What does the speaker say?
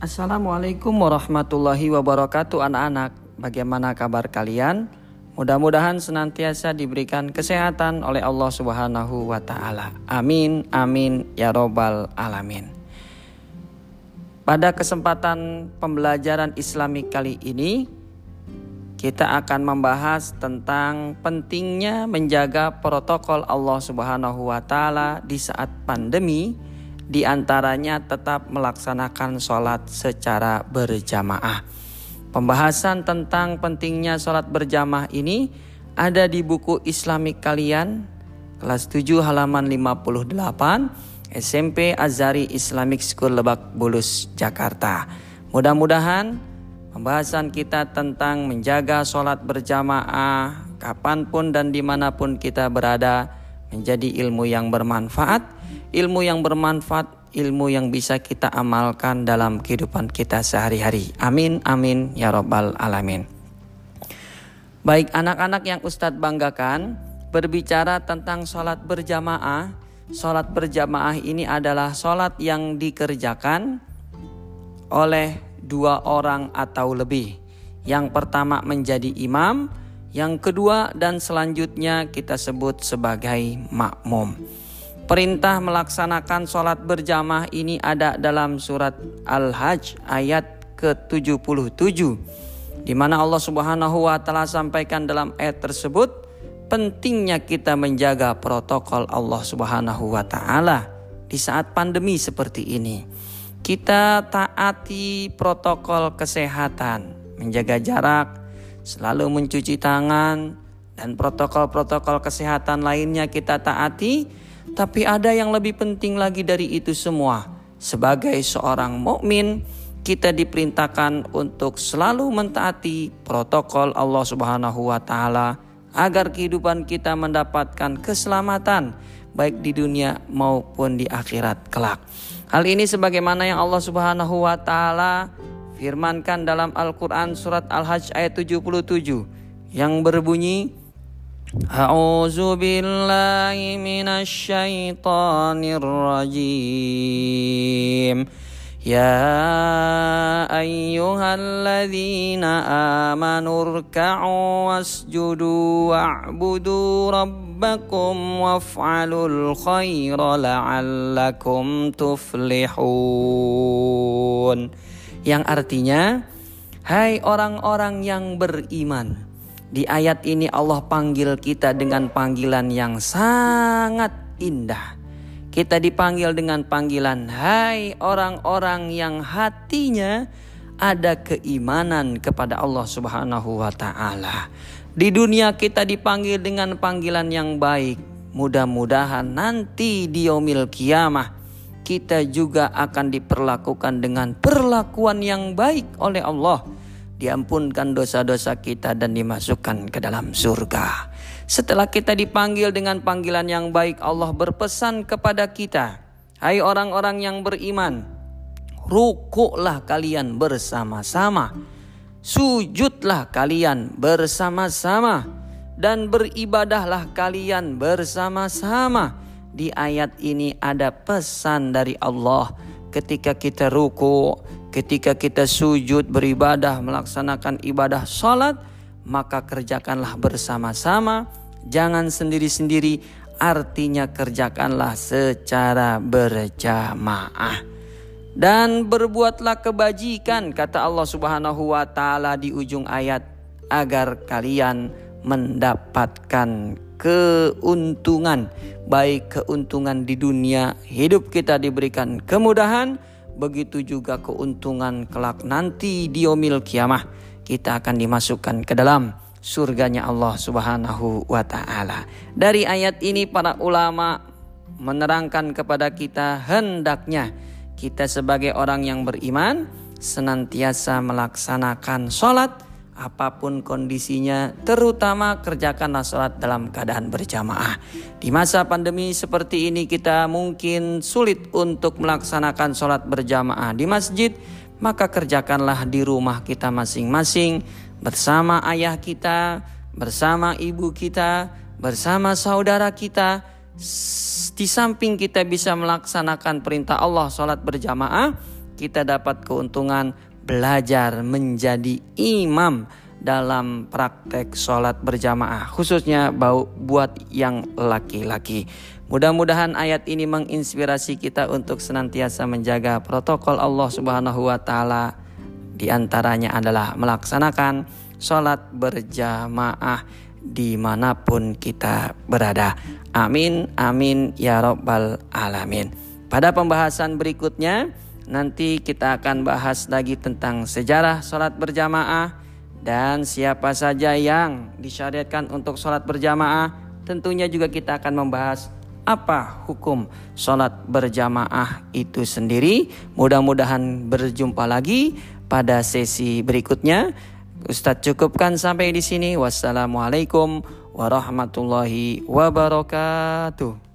Assalamualaikum warahmatullahi wabarakatuh anak-anak. Bagaimana kabar kalian? Mudah-mudahan senantiasa diberikan kesehatan oleh Allah subhanahu wa ta'ala. Amin, amin, ya robbal alamin. Pada kesempatan pembelajaran islamik kali ini Kita akan membahas tentang pentingnya menjaga protokol Allah subhanahu wa ta'ala di saat pandemi di antaranya tetap melaksanakan sholat secara berjamaah. Pembahasan tentang pentingnya sholat berjamaah ini ada di buku Islamik kalian kelas 7 halaman 58 SMP Azari Islamic School Lebak Bulus Jakarta. Mudah-mudahan pembahasan kita tentang menjaga sholat berjamaah kapan pun dan di mana pun kita berada menjadi ilmu yang bermanfaat ilmu yang bermanfaat, ilmu yang bisa kita amalkan dalam kehidupan kita sehari-hari. Amin, amin, ya Robbal 'Alamin. Baik, anak-anak yang Ustadz banggakan, berbicara tentang sholat berjamaah. Sholat berjamaah ini adalah sholat yang dikerjakan oleh dua orang atau lebih. Yang pertama menjadi imam, yang kedua dan selanjutnya kita sebut sebagai makmum. Perintah melaksanakan sholat berjamaah ini ada dalam surat Al-Hajj ayat ke-77 di mana Allah Subhanahu wa taala sampaikan dalam ayat tersebut pentingnya kita menjaga protokol Allah Subhanahu wa taala di saat pandemi seperti ini. Kita taati protokol kesehatan, menjaga jarak, selalu mencuci tangan dan protokol-protokol kesehatan lainnya kita taati tapi ada yang lebih penting lagi dari itu semua. Sebagai seorang mukmin, kita diperintahkan untuk selalu mentaati protokol Allah Subhanahu wa taala agar kehidupan kita mendapatkan keselamatan baik di dunia maupun di akhirat kelak. Hal ini sebagaimana yang Allah Subhanahu wa taala firmankan dalam Al-Qur'an surat Al-Hajj ayat 77 yang berbunyi أعوذ بالله من الشيطان الرجيم يا أيها الذين آمنوا اركعوا واسجدوا واعبدوا ربكم وافعلوا الخير لعلكم تفلحون yang artinya hai orang-orang yang beriman di ayat ini Allah panggil kita dengan panggilan yang sangat indah. Kita dipanggil dengan panggilan hai orang-orang yang hatinya ada keimanan kepada Allah Subhanahu wa taala. Di dunia kita dipanggil dengan panggilan yang baik. Mudah-mudahan nanti di yaumil kiamah kita juga akan diperlakukan dengan perlakuan yang baik oleh Allah diampunkan dosa-dosa kita dan dimasukkan ke dalam surga. Setelah kita dipanggil dengan panggilan yang baik, Allah berpesan kepada kita, "Hai orang-orang yang beriman, rukuklah kalian bersama-sama, sujudlah kalian bersama-sama, dan beribadahlah kalian bersama-sama." Di ayat ini ada pesan dari Allah. Ketika kita ruku, Ketika kita sujud beribadah melaksanakan ibadah sholat maka kerjakanlah bersama-sama. Jangan sendiri-sendiri artinya kerjakanlah secara berjamaah. Dan berbuatlah kebajikan kata Allah Subhanahu wa taala di ujung ayat agar kalian mendapatkan keuntungan baik keuntungan di dunia hidup kita diberikan kemudahan begitu juga keuntungan kelak nanti di omil kiamah kita akan dimasukkan ke dalam surganya Allah Subhanahu wa taala. Dari ayat ini para ulama menerangkan kepada kita hendaknya kita sebagai orang yang beriman senantiasa melaksanakan sholat apa pun kondisinya, terutama kerjakanlah sholat dalam keadaan berjamaah. Di masa pandemi seperti ini kita mungkin sulit untuk melaksanakan sholat berjamaah di masjid, maka kerjakanlah di rumah kita masing-masing bersama ayah kita, bersama ibu kita, bersama saudara kita. Di samping kita bisa melaksanakan perintah Allah sholat berjamaah, kita dapat keuntungan belajar menjadi imam dalam praktek sholat berjamaah khususnya buat yang laki-laki. Mudah-mudahan ayat ini menginspirasi kita untuk senantiasa menjaga protokol Allah Subhanahu wa taala. Di antaranya adalah melaksanakan sholat berjamaah di mana pun kita berada. Amin, amin, ya Rabbal Alamin. Pada pembahasan berikutnya, nanti kita akan bahas lagi tentang sejarah sholat berjamaah dan siapa saja yang disyariatkan untuk sholat berjamaah. Tentunya juga kita akan membahas apa hukum sholat berjamaah itu sendiri. Mudah-mudahan berjumpa lagi pada sesi berikutnya. Ustadz cukupkan sampai di sini. Wassalamualaikum warahmatullahi wabarakatuh.